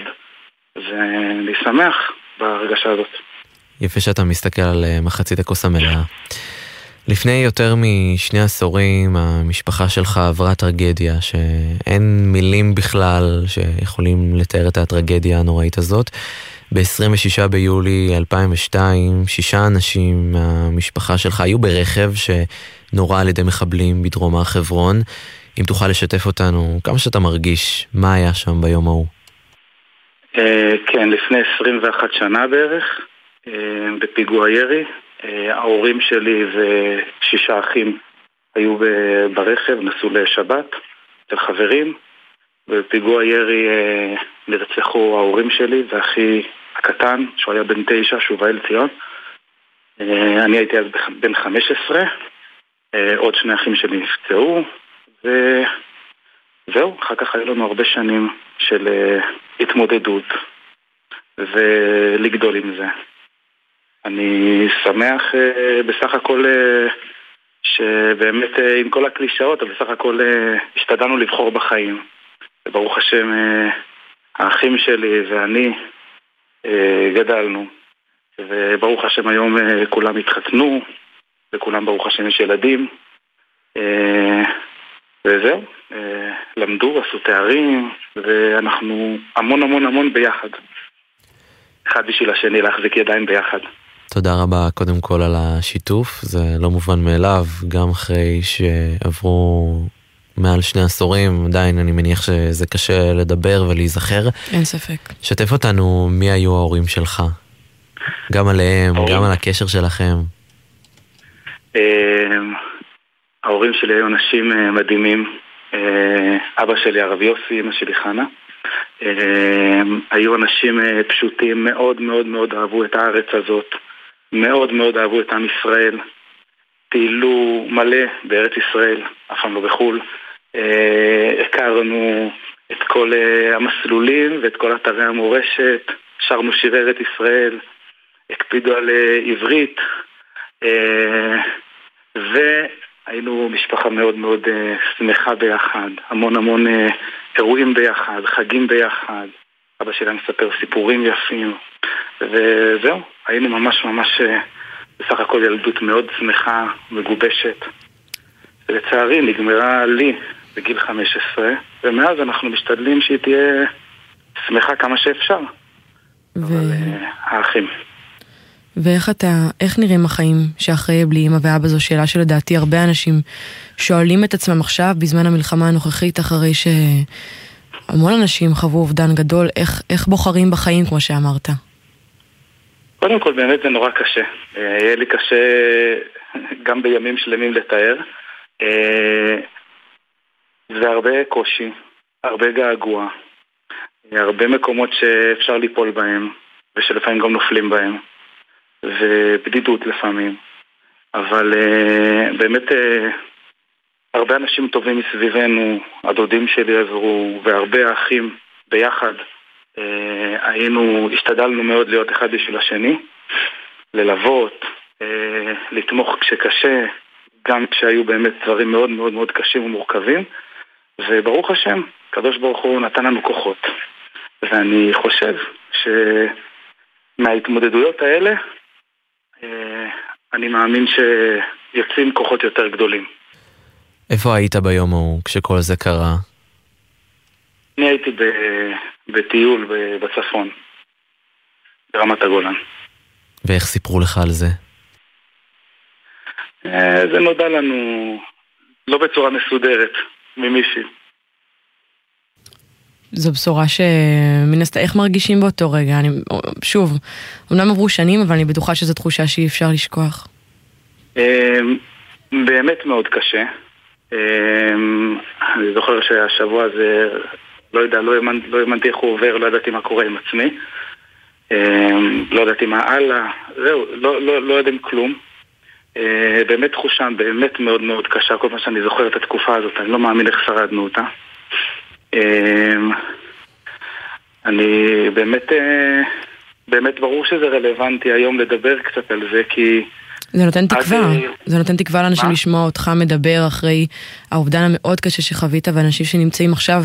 ואני שמח בהרגשה הזאת. יפה שאתה מסתכל על אה, מחצית הכוס המלאה. לפני יותר משני עשורים המשפחה שלך עברה טרגדיה שאין מילים בכלל שיכולים לתאר את הטרגדיה הנוראית הזאת. ב-26 ביולי 2002, שישה אנשים מהמשפחה שלך היו ברכב שנורה על ידי מחבלים בדרום הר חברון. אם תוכל לשתף אותנו, כמה שאתה מרגיש, מה היה שם ביום ההוא? אה, כן, לפני 21 שנה בערך, אה, בפיגוע ירי. אה, ההורים שלי ושישה אחים היו ברכב, נסעו לשבת אצל חברים. בפיגוע ירי נרצחו ההורים שלי ואחי הקטן, שהוא היה בן תשע, שובאל ציון. אה, אני הייתי אז בן 15, אה, עוד שני אחים שלי נפצעו, וזהו, אחר כך היו לנו הרבה שנים של אה, התמודדות ולגדול עם זה. אני שמח אה, בסך הכל אה, שבאמת אה, עם כל הקלישאות, אבל בסך הכל אה, השתדלנו לבחור בחיים. וברוך השם, אה, האחים שלי ואני אה, גדלנו. וברוך השם היום אה, כולם התחתנו, לכולם ברוך השם יש ילדים. אה, וזהו, אה, למדו, עשו תארים, ואנחנו המון המון המון ביחד. אחד בשביל השני, להחזיק ידיים ביחד. תודה רבה קודם כל על השיתוף, זה לא מובן מאליו, גם אחרי שעברו מעל שני עשורים, עדיין אני מניח שזה קשה לדבר ולהיזכר. אין ספק. שתף אותנו מי היו ההורים שלך. גם עליהם, גם על הקשר שלכם. אה, ההורים שלי היו אנשים אה, מדהימים. אה, אבא שלי הרב יוסי, אמא שלי חנה. אה, היו אנשים פשוטים, מאוד מאוד מאוד אהבו את הארץ הזאת. מאוד מאוד אהבו את עם ישראל. טיילו מלא בארץ ישראל, אף פעם לא בחו"ל. הכרנו את כל המסלולים ואת כל אתרי המורשת. שרנו שירי ארץ ישראל. הקפידו על עברית. אה, והיינו משפחה מאוד מאוד אה, שמחה ביחד, המון המון אה, אירועים ביחד, חגים ביחד. אבא שלי מספר סיפורים יפים, וזהו, היינו ממש ממש בסך הכל ילדות מאוד שמחה, מגובשת. ולצערי נגמרה לי בגיל 15, ומאז אנחנו משתדלים שהיא תהיה שמחה כמה שאפשר. ו... אה, האחים. ואיך אתה, איך נראים החיים שאחרי בלי אמא ואבא זו שאלה שלדעתי הרבה אנשים שואלים את עצמם עכשיו בזמן המלחמה הנוכחית אחרי שהמון אנשים חוו אובדן גדול, איך, איך בוחרים בחיים כמו שאמרת? קודם כל באמת זה נורא קשה. אה, יהיה לי קשה גם בימים שלמים לתאר. אה, זה הרבה קושי, הרבה געגוע, אה, הרבה מקומות שאפשר ליפול בהם, ושלפעמים גם נופלים בהם, ובדידות לפעמים. אבל uh, באמת uh, הרבה אנשים טובים מסביבנו, הדודים שלי עזרו, והרבה אחים ביחד. Uh, היינו, השתדלנו מאוד להיות אחד בשביל השני, ללוות, uh, לתמוך כשקשה, גם כשהיו באמת דברים מאוד מאוד מאוד קשים ומורכבים, וברוך השם, הקדוש ברוך הוא נתן לנו כוחות. ואני חושב שמההתמודדויות האלה, אני מאמין שיוצאים כוחות יותר גדולים. איפה היית ביום ההוא כשכל זה קרה? אני הייתי ב- בטיול בצפון, ברמת הגולן. ואיך סיפרו לך על זה? אה, זה נודע לנו לא בצורה מסודרת ממישהי. זו בשורה שמן הסתם, איך מרגישים באותו רגע? אני, שוב, אמנם עברו שנים, אבל אני בטוחה שזו תחושה שאי אפשר לשכוח. אה, באמת מאוד קשה. אה, אני זוכר שהשבוע הזה, לא יודע, לא לא האמנתי איך הוא עובר, לא ידעתי מה קורה עם עצמי. אה, לא ידעתי מה הלאה, זהו, לא, לא, לא יודעים כלום. אה, באמת תחושה באמת מאוד מאוד קשה, כל פעם שאני זוכר את התקופה הזאת, אני לא מאמין איך שרדנו אותה. אמ, אני באמת, אה, באמת ברור שזה רלוונטי היום לדבר קצת על זה, כי... זה נותן תקווה, אז, אה, זה נותן תקווה לאנשים מה? לשמוע אותך מדבר אחרי האובדן המאוד קשה שחווית, ואנשים שנמצאים עכשיו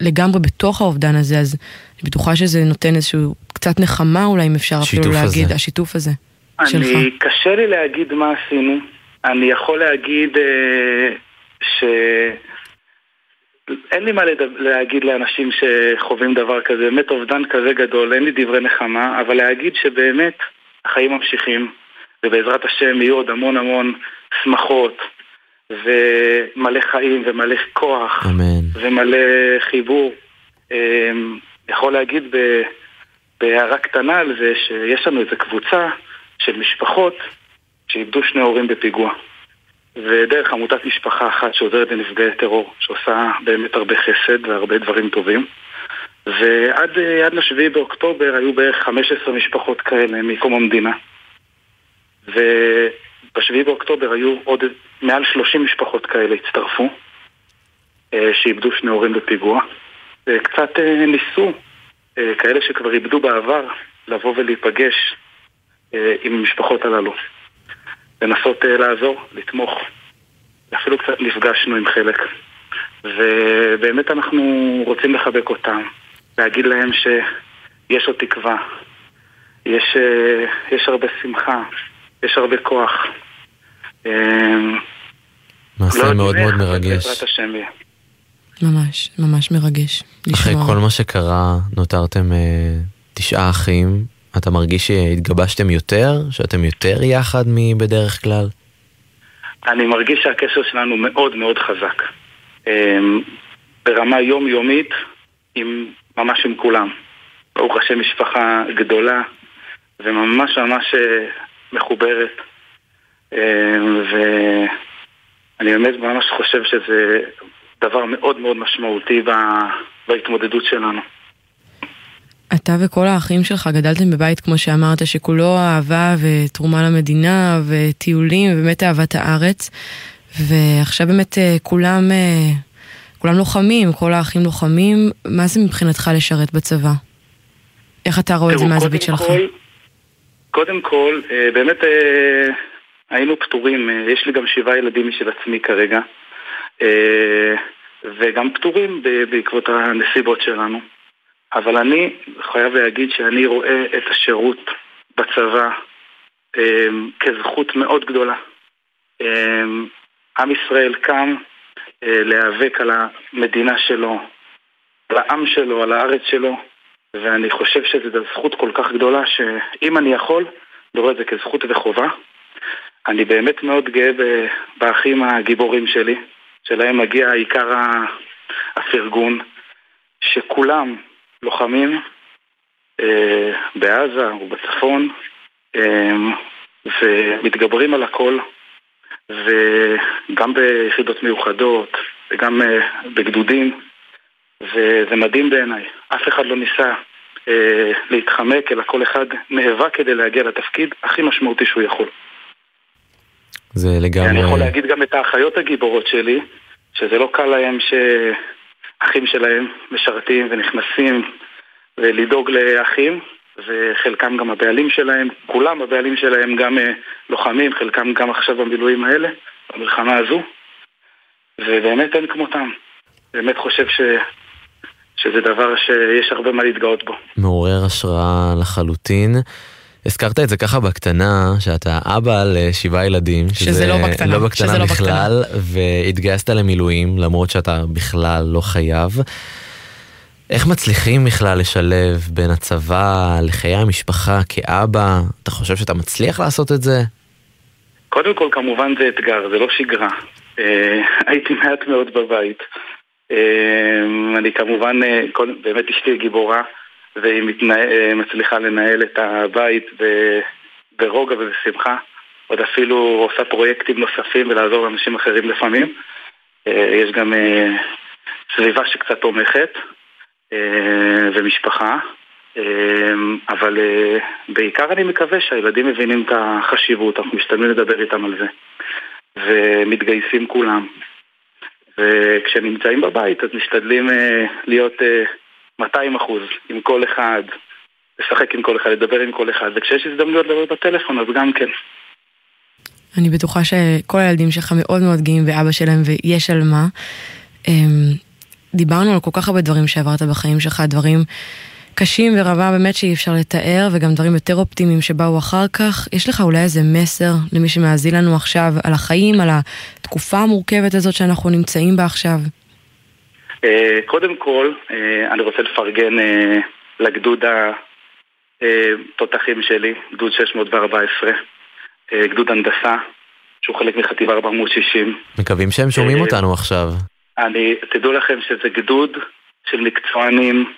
לגמרי בתוך האובדן הזה, אז אני בטוחה שזה נותן איזשהו קצת נחמה אולי, אם אפשר אפילו להגיד, הזה. השיתוף הזה שלך. אני, קשה לי להגיד מה עשינו. אני יכול להגיד אה, ש... אין לי מה להגיד לאנשים שחווים דבר כזה, באמת אובדן כזה גדול, אין לי דברי נחמה, אבל להגיד שבאמת החיים ממשיכים, ובעזרת השם יהיו עוד המון המון שמחות, ומלא חיים, ומלא כוח, אמן. ומלא חיבור. אה, יכול להגיד. בהערה קטנה על זה שיש לנו איזו קבוצה של משפחות שאיבדו שני הורים בפיגוע. ודרך עמותת משפחה אחת שעוזרת לנפגעי טרור, שעושה באמת הרבה חסד והרבה דברים טובים. ועד אה, עד לשביעי באוקטובר היו בערך 15 משפחות כאלה מקום המדינה. ובשביעי באוקטובר היו עוד מעל 30 משפחות כאלה הצטרפו, אה, שאיבדו שני הורים בפיגוע. וקצת אה, ניסו, כאלה שכבר איבדו בעבר, לבוא ולהיפגש עם המשפחות הללו. לנסות אה, לעזור, לתמוך. אפילו קצת נפגשנו עם חלק. ובאמת אנחנו רוצים לחבק אותם, להגיד להם שיש עוד תקווה, יש, אה, יש הרבה שמחה, יש הרבה כוח. אה, מעשה לא מאוד מאוד מרגש. ממש, ממש מרגש. אחרי לשמוע. כל מה שקרה, נותרתם אה, תשעה אחים. אתה מרגיש שהתגבשתם יותר? שאתם יותר יחד מבדרך כלל? אני מרגיש שהקשר שלנו מאוד מאוד חזק. אמ, ברמה יומיומית, עם, ממש עם כולם. ברוך השם משפחה גדולה וממש ממש אה, מחוברת. אמ, ואני באמת ממש חושב שזה דבר מאוד מאוד משמעותי בהתמודדות שלנו. אתה וכל האחים שלך גדלתם בבית, כמו שאמרת, שכולו אהבה ותרומה למדינה וטיולים ובאמת אהבת הארץ. ועכשיו באמת אה, כולם, אה, כולם לוחמים, כל האחים לוחמים. מה זה מבחינתך לשרת בצבא? איך אתה רואה את זה מהזווית קודם שלך? כל- קודם כל, אה, באמת היינו פטורים, יש לי גם שבעה ילדים משל עצמי כרגע, וגם פטורים בעקבות הנסיבות שלנו. אבל אני חייב להגיד שאני רואה את השירות בצבא אה, כזכות מאוד גדולה. אה, עם ישראל קם אה, להיאבק על המדינה שלו, על העם שלו, על הארץ שלו, ואני חושב שזו זכות כל כך גדולה שאם אני יכול, אני רואה את זה כזכות וחובה. אני באמת מאוד גאה באחים הגיבורים שלי, שלהם מגיע עיקר הפרגון, שכולם לוחמים אה, בעזה ובצפון אה, ומתגברים על הכל וגם ביחידות מיוחדות וגם אה, בגדודים וזה מדהים בעיניי. אף אחד לא ניסה אה, להתחמק, אלא כל אחד נאבק כדי להגיע לתפקיד הכי משמעותי שהוא יכול. זה אני לגמרי... יכול להגיד גם את האחיות הגיבורות שלי, שזה לא קל להם שאחים שלהם משרתים ונכנסים ולדאוג לאחים, וחלקם גם הבעלים שלהם, כולם הבעלים שלהם גם אה, לוחמים, חלקם גם עכשיו במילואים האלה, במלחמה הזו, ובאמת אין כמותם. באמת חושב ש... שזה דבר שיש הרבה מה להתגאות בו. מעורר השראה לחלוטין. הזכרת את זה ככה בקטנה, שאתה אבא לשבעה ילדים. שזה לא בקטנה, לא בקטנה שזה לא בכלל, והתגייסת למילואים, למרות שאתה בכלל לא חייב. איך מצליחים בכלל לשלב בין הצבא לחיי המשפחה כאבא? אתה חושב שאתה מצליח לעשות את זה? קודם כל, כמובן זה אתגר, זה לא שגרה. אה, הייתי מעט מאוד בבית. אה, אני כמובן, אה, כל- באמת אשתי גיבורה, והיא מתנה- אה, מצליחה לנהל את הבית ב- ברוגע ובשמחה. עוד אפילו עושה פרויקטים נוספים ולעזור לאנשים אחרים לפעמים. אה, יש גם אה, סביבה שקצת תומכת, ומשפחה. אבל בעיקר אני מקווה שהילדים מבינים את החשיבות, אנחנו משתדלים לדבר איתם על זה. ומתגייסים כולם. וכשנמצאים בבית אז משתדלים להיות 200 אחוז עם כל אחד, לשחק עם כל אחד, לדבר עם כל אחד, וכשיש הזדמנויות לדבר בטלפון אז גם כן. אני בטוחה שכל הילדים שלך מאוד מאוד גאים באבא שלהם ויש על מה. אמ, דיברנו על כל כך הרבה דברים שעברת בחיים שלך, דברים קשים ורבה באמת שאי אפשר לתאר, וגם דברים יותר אופטימיים שבאו אחר כך. יש לך אולי איזה מסר למי שמאזין לנו עכשיו על החיים, על התקופה המורכבת הזאת שאנחנו נמצאים בה עכשיו? אה, קודם כל, אה, אני רוצה לפרגן אה, לגדוד התותחים שלי, גדוד 614, אה, גדוד הנדסה, שהוא חלק מחטיבה 460. מקווים שהם שומעים אותנו עכשיו. אני, תדעו לכם שזה גדוד של מקצוענים,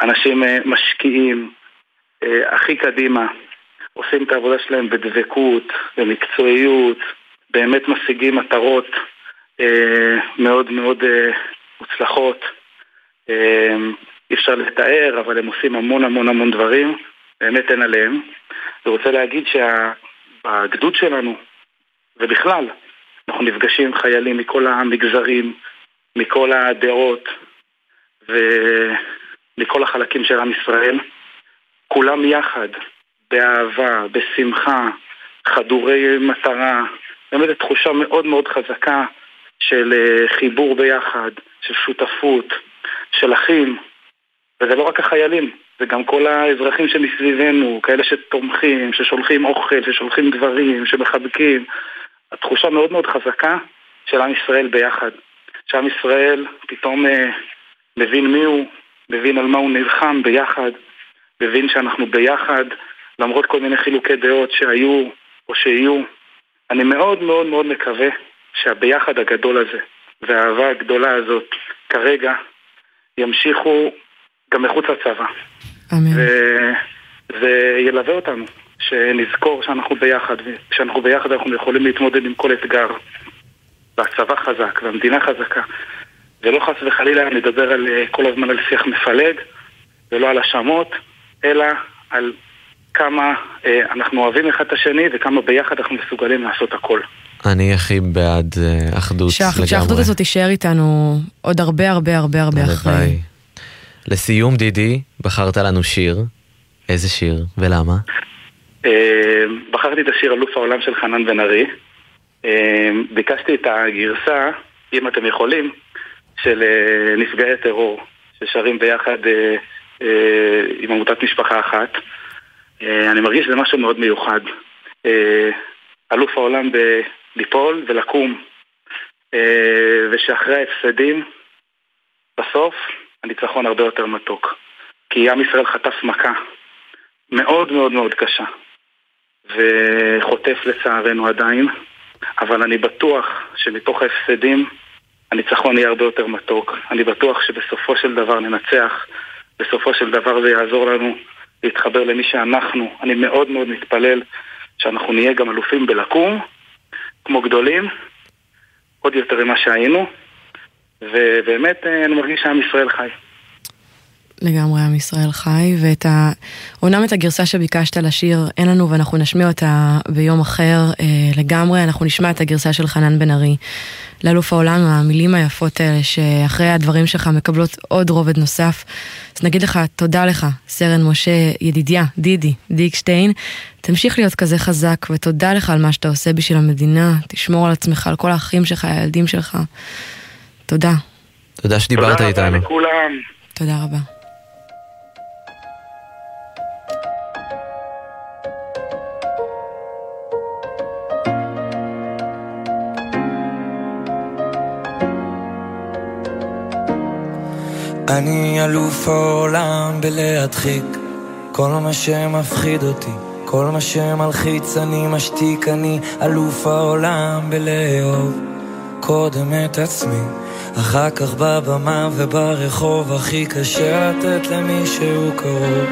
אנשים משקיעים, הכי קדימה, עושים את העבודה שלהם בדבקות, במקצועיות, באמת משיגים מטרות מאוד מאוד מוצלחות. אה, אי אפשר לתאר, אבל הם עושים המון המון המון דברים, באמת אין עליהם. אני רוצה להגיד שהגדוד שלנו, ובכלל, אנחנו נפגשים עם חיילים מכל המגזרים, מכל הדעות ומכל החלקים של עם ישראל. כולם יחד, באהבה, בשמחה, חדורי מטרה. באמת תחושה מאוד מאוד חזקה של אה, חיבור ביחד, של שותפות, של אחים. וזה לא רק החיילים, זה גם כל האזרחים שמסביבנו, כאלה שתומכים, ששולחים אוכל, ששולחים דברים, שמחבקים. התחושה מאוד מאוד חזקה של עם ישראל ביחד. שעם ישראל פתאום אה, מבין מי הוא, מבין על מה הוא נלחם ביחד, מבין שאנחנו ביחד, למרות כל מיני חילוקי דעות שהיו או שיהיו. אני מאוד מאוד מאוד מקווה שהביחד הגדול הזה והאהבה הגדולה הזאת כרגע ימשיכו גם מחוץ לצבא. אמן. וזה ילווה אותנו, שנזכור שאנחנו ביחד, וכשאנחנו ביחד אנחנו יכולים להתמודד עם כל אתגר. והצבא חזק, והמדינה חזקה. ולא חס וחלילה נדבר על, אה, כל הזמן על שיח מפלג, ולא על האשמות, אלא על כמה אה, אנחנו אוהבים אחד את השני וכמה ביחד אנחנו מסוגלים לעשות הכל. אני הכי בעד אה, אחדות לגמרי. שהאחדות הזאת תישאר איתנו עוד הרבה הרבה הרבה הרבה אחרי. הלוואי. לסיום, דידי, בחרת לנו שיר. איזה שיר ולמה? אה, בחרתי את השיר אלוף העולם של חנן בן ארי. אה, ביקשתי את הגרסה, אם אתם יכולים, של אה, נפגעי טרור, ששרים ביחד אה, אה, עם עמותת משפחה אחת. אה, אני מרגיש שזה משהו מאוד מיוחד. אה, אלוף העולם בליפול ולקום, אה, ושאחרי ההפסדים, בסוף הניצחון הרבה יותר מתוק. כי עם ישראל חטף מכה מאוד מאוד מאוד קשה, וחוטף לצערנו עדיין, אבל אני בטוח שמתוך ההפסדים הניצחון יהיה הרבה יותר מתוק. אני בטוח שבסופו של דבר ננצח, בסופו של דבר זה יעזור לנו להתחבר למי שאנחנו. אני מאוד מאוד מתפלל שאנחנו נהיה גם אלופים בלקום, כמו גדולים, עוד יותר ממה שהיינו, ובאמת אה, אני מרגיש שעם ישראל חי. לגמרי עם ישראל חי, ואת ה... אומנם את הגרסה שביקשת לשיר אין לנו ואנחנו נשמיע אותה ביום אחר אה, לגמרי, אנחנו נשמע את הגרסה של חנן בן ארי לאלוף העולם, המילים היפות האלה שאחרי הדברים שלך מקבלות עוד רובד נוסף. אז נגיד לך תודה לך, סרן משה ידידיה, דידי, דיקשטיין, תמשיך להיות כזה חזק ותודה לך על מה שאתה עושה בשביל המדינה, תשמור על עצמך, על כל האחים שלך, הילדים שלך. תודה. תודה שדיברת תודה איתנו. רבה לכולם. תודה רבה. אני אלוף העולם בלהדחיק. כל מה שמפחיד אותי, כל מה שמלחיץ אני משתיק, אני אלוף העולם בלאהוב קודם את עצמי, אחר כך בבמה וברחוב. הכי קשה לתת למישהו קרוב.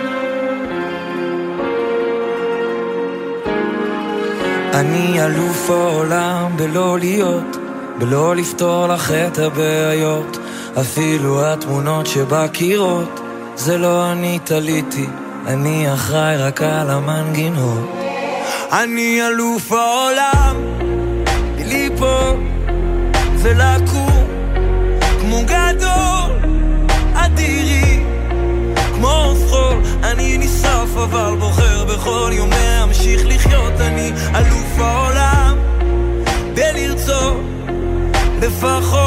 אני אלוף העולם בלא להיות, בלא לפתור לך את הבעיות, אפילו התמונות שבקירות זה לא אני תליתי, אני אחראי רק על המנגינות. אני אלוף העולם, מליפול ולקום כמו גדול, אדירי, כמו עוף חול. אני נשרף אבל בוחר בכל יום להמשיך לחיות. אני אלוף העולם, בלרצות לפחות.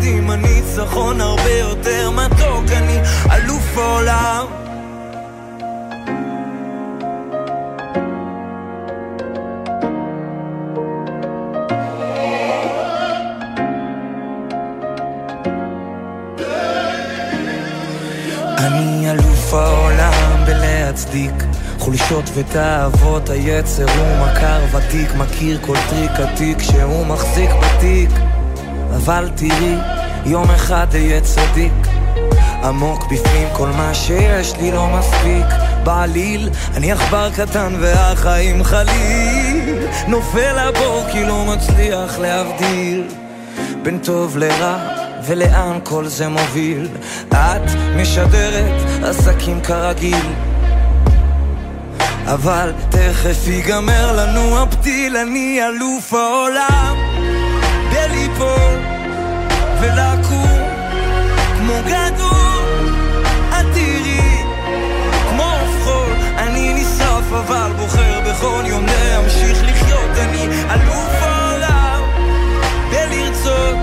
ההפסדים הניצחון הרבה יותר מתוק. אני אלוף העולם אני אלוף העולם בלהצדיק חולשות ותאוות היצר הוא מכר ותיק מכיר כל טריק עתיק שהוא מחזיק בתיק אבל תראי יום אחד אהיה צדיק. עמוק בפנים כל מה שיש לי לא מספיק. בעליל אני עכבר קטן והחיים חליל. נופל לבור כי לא מצליח להבדיל. בין טוב לרע ולאן כל זה מוביל? את משדרת עסקים כרגיל. אבל תכף ייגמר לנו הפתיל אני אלוף העולם ולקום כמו גדול את תראי כמו חול אני נשרף אבל בוחר בכל יום להמשיך לחיות. אני אלוף העולם בלרצות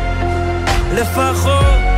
לפחות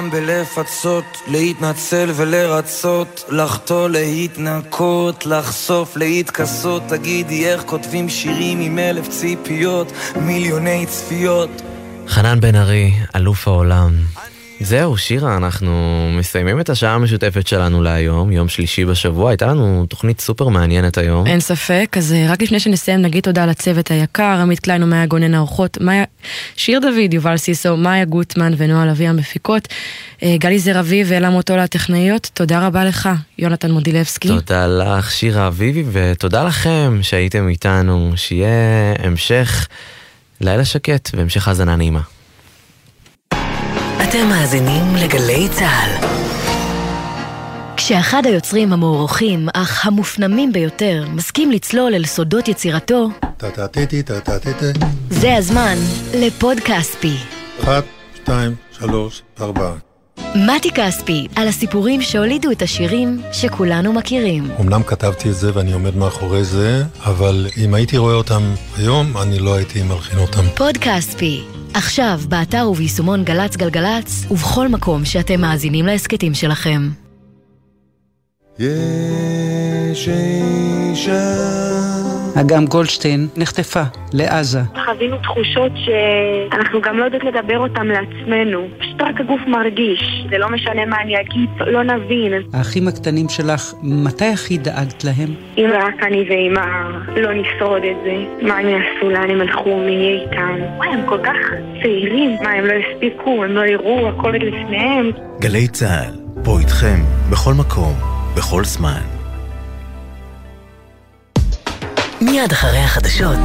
העולם בלפצות, להתנצל ולרצות, לחטוא, להתנקות, לחשוף, להתכסות. תגידי איך כותבים שירים עם אלף ציפיות, מיליוני צפיות. חנן בן ארי, אלוף העולם. זהו, שירה, אנחנו מסיימים את השעה המשותפת שלנו להיום, יום שלישי בשבוע. הייתה לנו תוכנית סופר מעניינת היום. אין ספק, אז אה, רק לפני שנסיים נגיד תודה לצוות היקר, עמית קליין ומאיה גונן האורחות, מאיה, שיר דוד, יובל סיסו, מאיה גוטמן ונועה לביא המפיקות, אה, גלי זר אביב ואלה מוטולה הטכנאיות, תודה רבה לך, יונתן מודילבסקי. תודה לך, שירה אביבי, ותודה לכם שהייתם איתנו. שיהיה המשך לילה שקט והמשך האזנה נעימה. אתם מאזינים לגלי צה"ל. כשאחד היוצרים המוערוכים, אך המופנמים ביותר, מסכים לצלול אל סודות יצירתו. זה הזמן לפוד כספי. אחת, שתיים, שלוש, ארבע. מתי כספי, על הסיפורים שהולידו את השירים שכולנו מכירים. אמנם כתבתי את זה ואני עומד מאחורי זה, אבל אם הייתי רואה אותם היום, אני לא הייתי מלחין אותם. פוד כספי, עכשיו באתר וביישומון גל"צ גלגלצ, ובכל מקום שאתם מאזינים להסכתים שלכם. יש אישה אגם גולדשטיין נחטפה לעזה. חווינו תחושות שאנחנו גם לא יודעות לדבר אותן לעצמנו. פשוט רק הגוף מרגיש. זה לא משנה מה אני אגיד, לא נבין. האחים הקטנים שלך, מתי הכי דאגת להם? אם רק אני ואמא לא נשרוד את זה, מה הם יעשו, לאן הם הלכו, מי יהיה איתם? וואי, הם כל כך צעירים. מה, הם לא הספיקו, הם לא יראו, הכל עוד לפניהם. גלי צה"ל, פה איתכם, בכל מקום, בכל זמן. מיד אחרי החדשות,